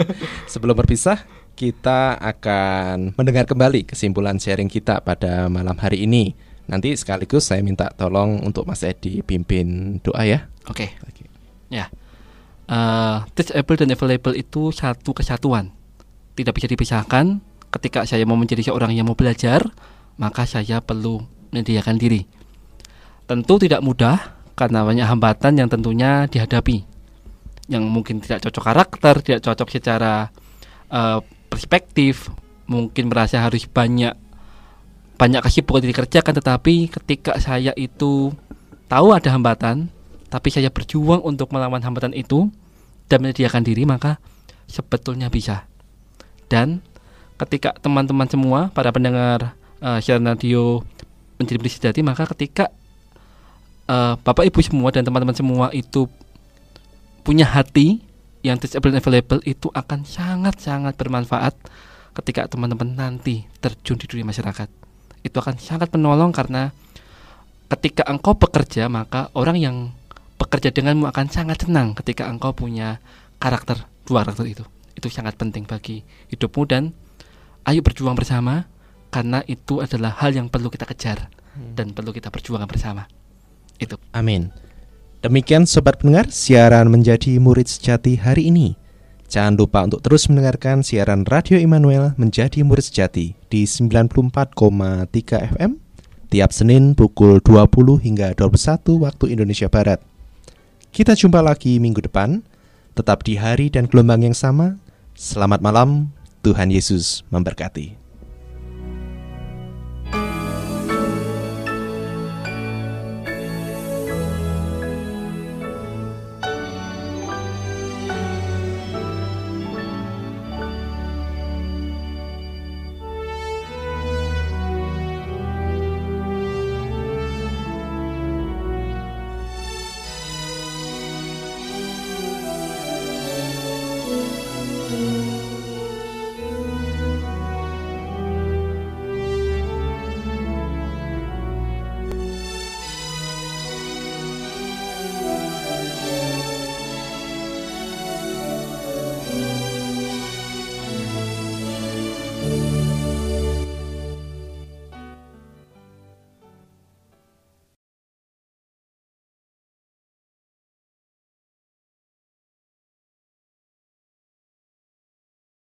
Sebelum berpisah, kita akan mendengar kembali kesimpulan sharing kita pada malam hari ini. Nanti sekaligus saya minta tolong untuk Mas Edi pimpin doa ya. oke Oke. ya Eh, teachable dan available itu satu kesatuan tidak bisa dipisahkan ketika saya mau menjadi seorang yang mau belajar maka saya perlu menyediakan diri. Tentu tidak mudah karena banyak hambatan yang tentunya dihadapi. Yang mungkin tidak cocok karakter tidak cocok secara eh, perspektif mungkin merasa harus banyak banyak kesibukan dikerjakan tetapi ketika saya itu tahu ada hambatan tapi saya berjuang untuk melawan hambatan itu dan menyediakan diri maka sebetulnya bisa. Dan ketika teman-teman semua para pendengar eh, siaran radio menjadi beli sejati maka ketika eh, bapak ibu semua dan teman-teman semua itu punya hati yang and available itu akan sangat-sangat bermanfaat ketika teman-teman nanti terjun di dunia masyarakat. Itu akan sangat menolong karena ketika engkau bekerja maka orang yang bekerja denganmu akan sangat senang ketika engkau punya karakter dua karakter itu. Itu sangat penting bagi hidupmu dan ayo berjuang bersama karena itu adalah hal yang perlu kita kejar dan perlu kita perjuangkan bersama itu Amin. Demikian sobat pendengar siaran menjadi murid sejati hari ini. Jangan lupa untuk terus mendengarkan siaran Radio Immanuel menjadi murid sejati di 94,3 FM tiap Senin pukul 20 hingga 21 waktu Indonesia Barat. Kita jumpa lagi minggu depan, tetap di hari dan gelombang yang sama. Selamat malam, Tuhan Yesus memberkati.